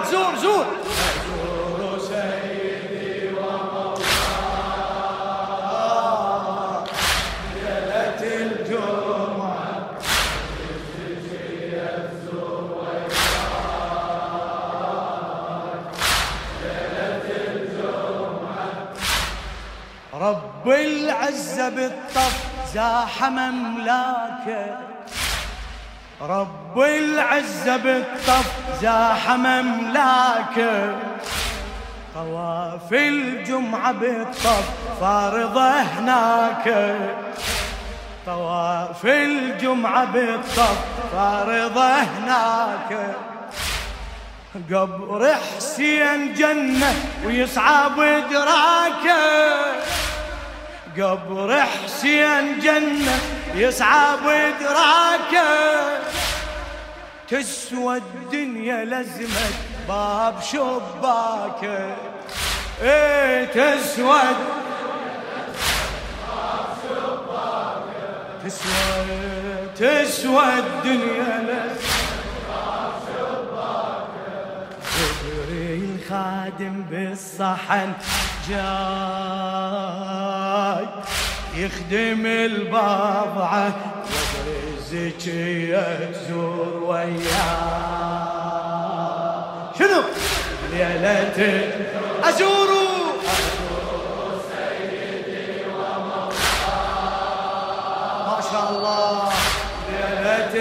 بعد زور زور. رب العزة بالطف زاح مملاكه رب العزة بالطف زاح مملاكه طواف الجمعة بالطف فارضة هناك. طواف الجمعة بالطف فارضة هناك. قبر حسين جنة ويسعى بدراكه قبر حسين جنة يسعى بدراكه تسوى الدنيا لزمة باب شباكه. إيه تسوى تسوى تسوى الدنيا لزمة جبريل خادم بالصحن جاي يخدم البضعة الزكية تزور وياه شنو؟ ليلة شاء الله. ليلة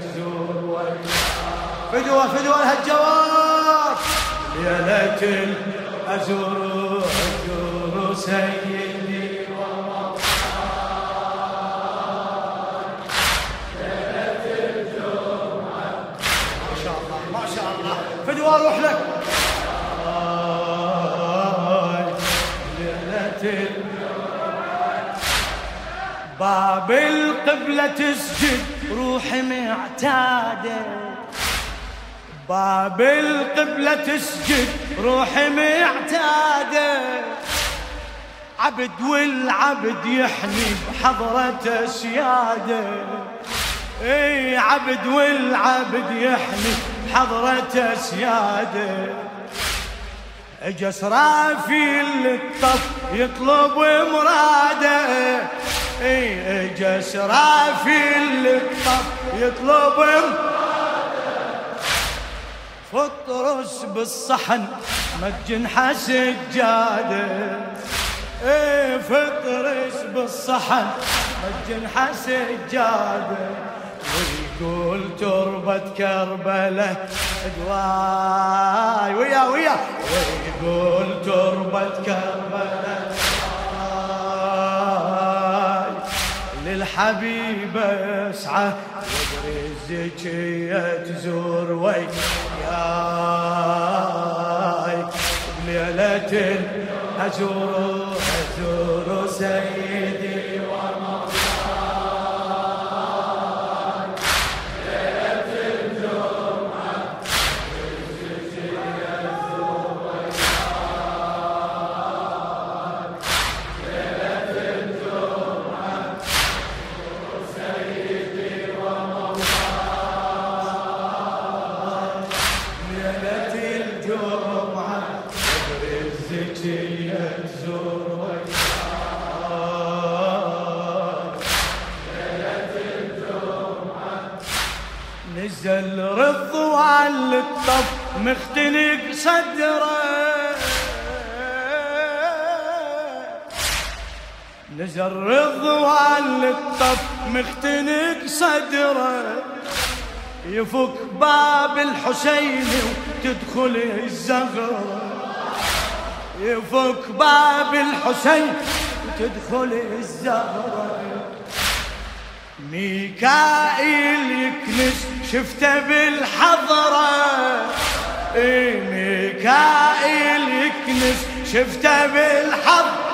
تزور فدوة فدوة لهالجواب ليلة أزور أزور سيدي. ما شاء الله ما شاء الله. لك. باب القبلة تسجد روحي معتادة. باب القبلة تسجد روحي معتادة. عبد والعبد يحني بحضرة سيادة. إي عبد والعبد يحني بحضرة سيادة. اجا اسرافيل الطف يطلب مرادة. إي اجا اسرافيل الطف يطلب مراده فطرس بالصحن مجنحة سجادة إيه فطرس بالصحن مجنحة سجادة ويقول تربة كربلة دواي ويا ويا. ويقول تربة كربلة للحبيب أسعى. يدري الزكية تزور وياي. بليلة أزور أزور سيدي نزل رضوان للطف مختنق صدره. نزل رضوان للطف مختنق صدره. يفك باب الحسين وتدخل الزغرة. يفك باب الحسين وتدخل الزغرة. ميكائيل يكنس شفته بالحضرة. إيه ميكائيل يكنس شفته بالحضرة.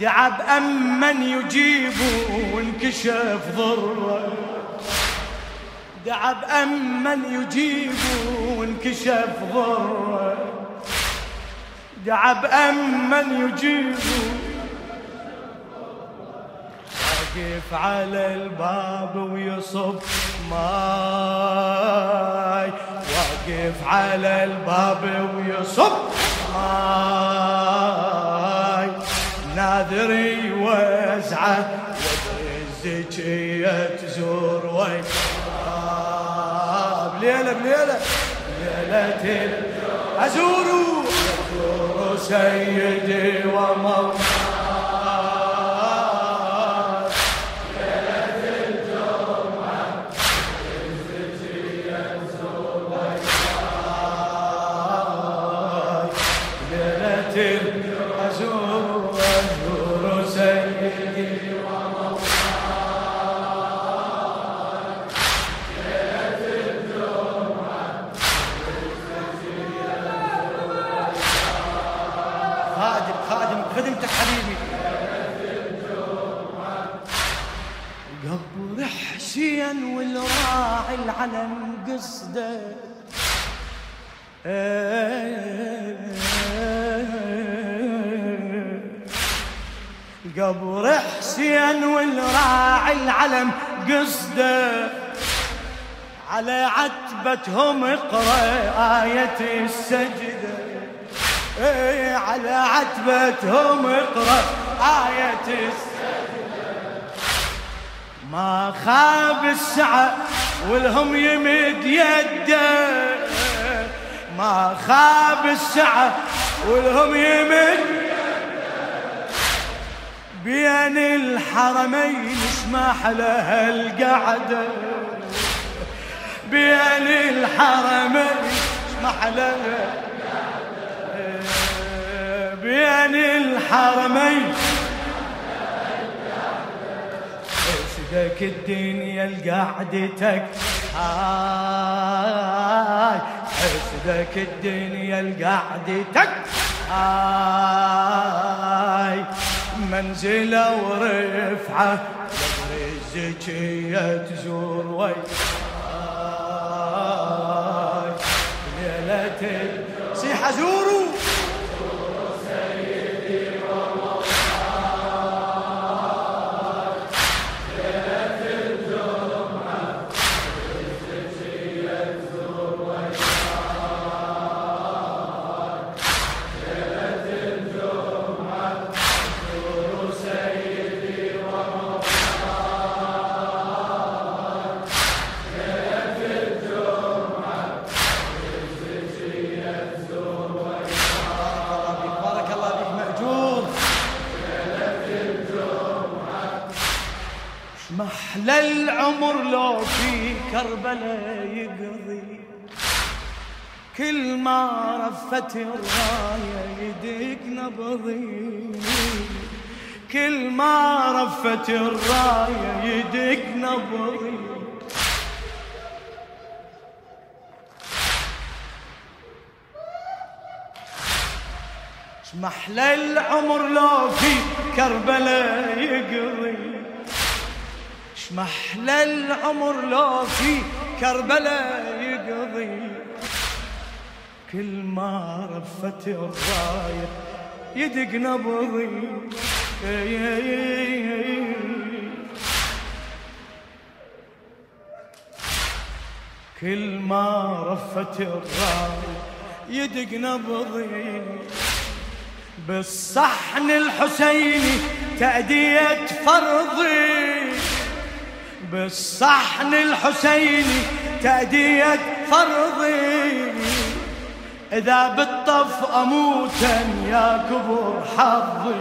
دعا بأمن يجيبه وانكشف ضرة. دعا بأمن يجيبه وانكشف ضرة. دعا بأمن يجيب واقف على الباب ويصب ماي. واقف على الباب ويصب ماي. ناذر يوزعه الزكية تزور وين. بليلة بليلة ليلة أزوروا أزوروا سيدي ومولاي العلم قصده. قبر حسين والراعي العلم قصده. على عتبتهم اقرا آية السجدة على عتبتهم اقرأ آية ما خاب السعة والهم يمد يده. ما خاب السعة والهم يمد بين الحرمين اسمح لها القعدة. بين الحرمين اسمح لها بين الحرمين. حسدك الدنيا لقعدتك هاي حسدك الدنيا لقعدتك هاي منزلة ورفعة قبر الزكية تزور وي ليلة سيح زوروا. محلى العمر لو في كربلاء يقضي. كل ما رفت الراية يدق نبضي. كل ما رفت الراية يدق نبضي. محلى العمر لو في كربلاء يقضي؟ محلى العمر لو في كربلاء يقضي. كل ما رفت الراية يدق نبضي. كل ما رفت الراية يدق نبضي. بالصحن الحسيني تأدية فرضي. بالصحن الحسيني تأدية فرضي. إذا بالطف أموتا يا كبر حظي.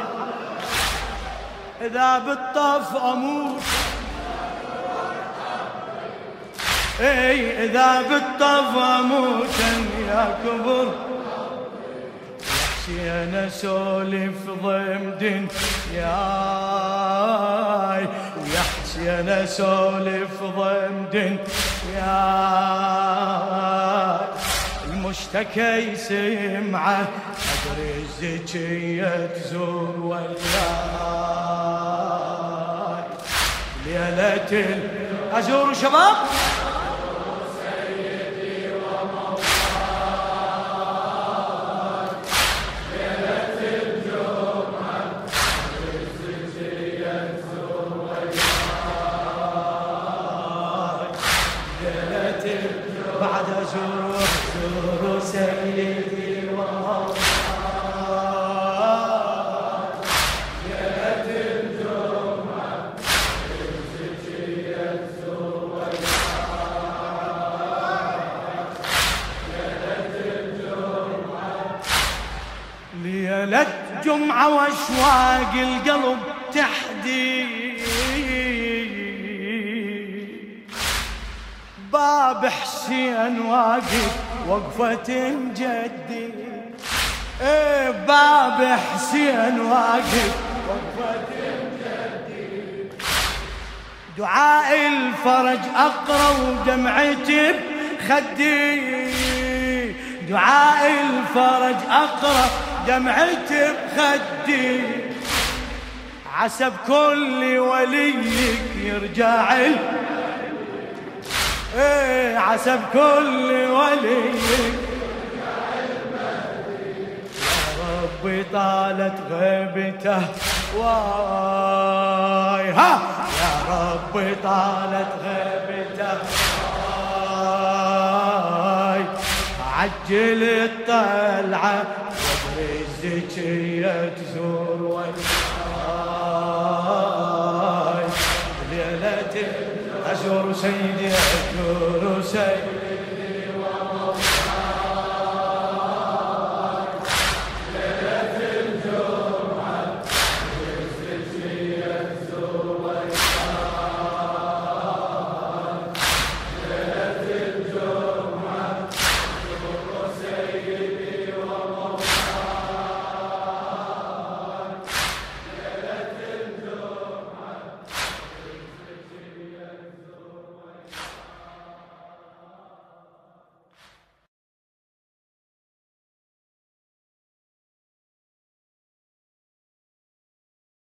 إذا بالطف أموت. إي إذا بالطف اموتا يا كبر. أنا اسولف ضمد ياي ويا حسين اسولف ضمد ياي المشتكى يسمعه. أدري الزكية تزور وياي. ليلة ازور شباب. ليلة جمعة واشواق القلب تحدي. باب حسين واقف وقفة جدي. إيه باب حسين واقف وقفة جدي. دعاء الفرج أقرأ ودمعتي بخدي دعاء الفرج أقرأ دمعتي بخدي. عسب كل وليك يرجع إيه عسب كل وليك. يا ربي طالت غيبته. واي ها. يا ربي طالت غيبته. واي. عجل الطلعة. قبر الزكية تزور وياي ليلة أزور سيدي أزور سيدي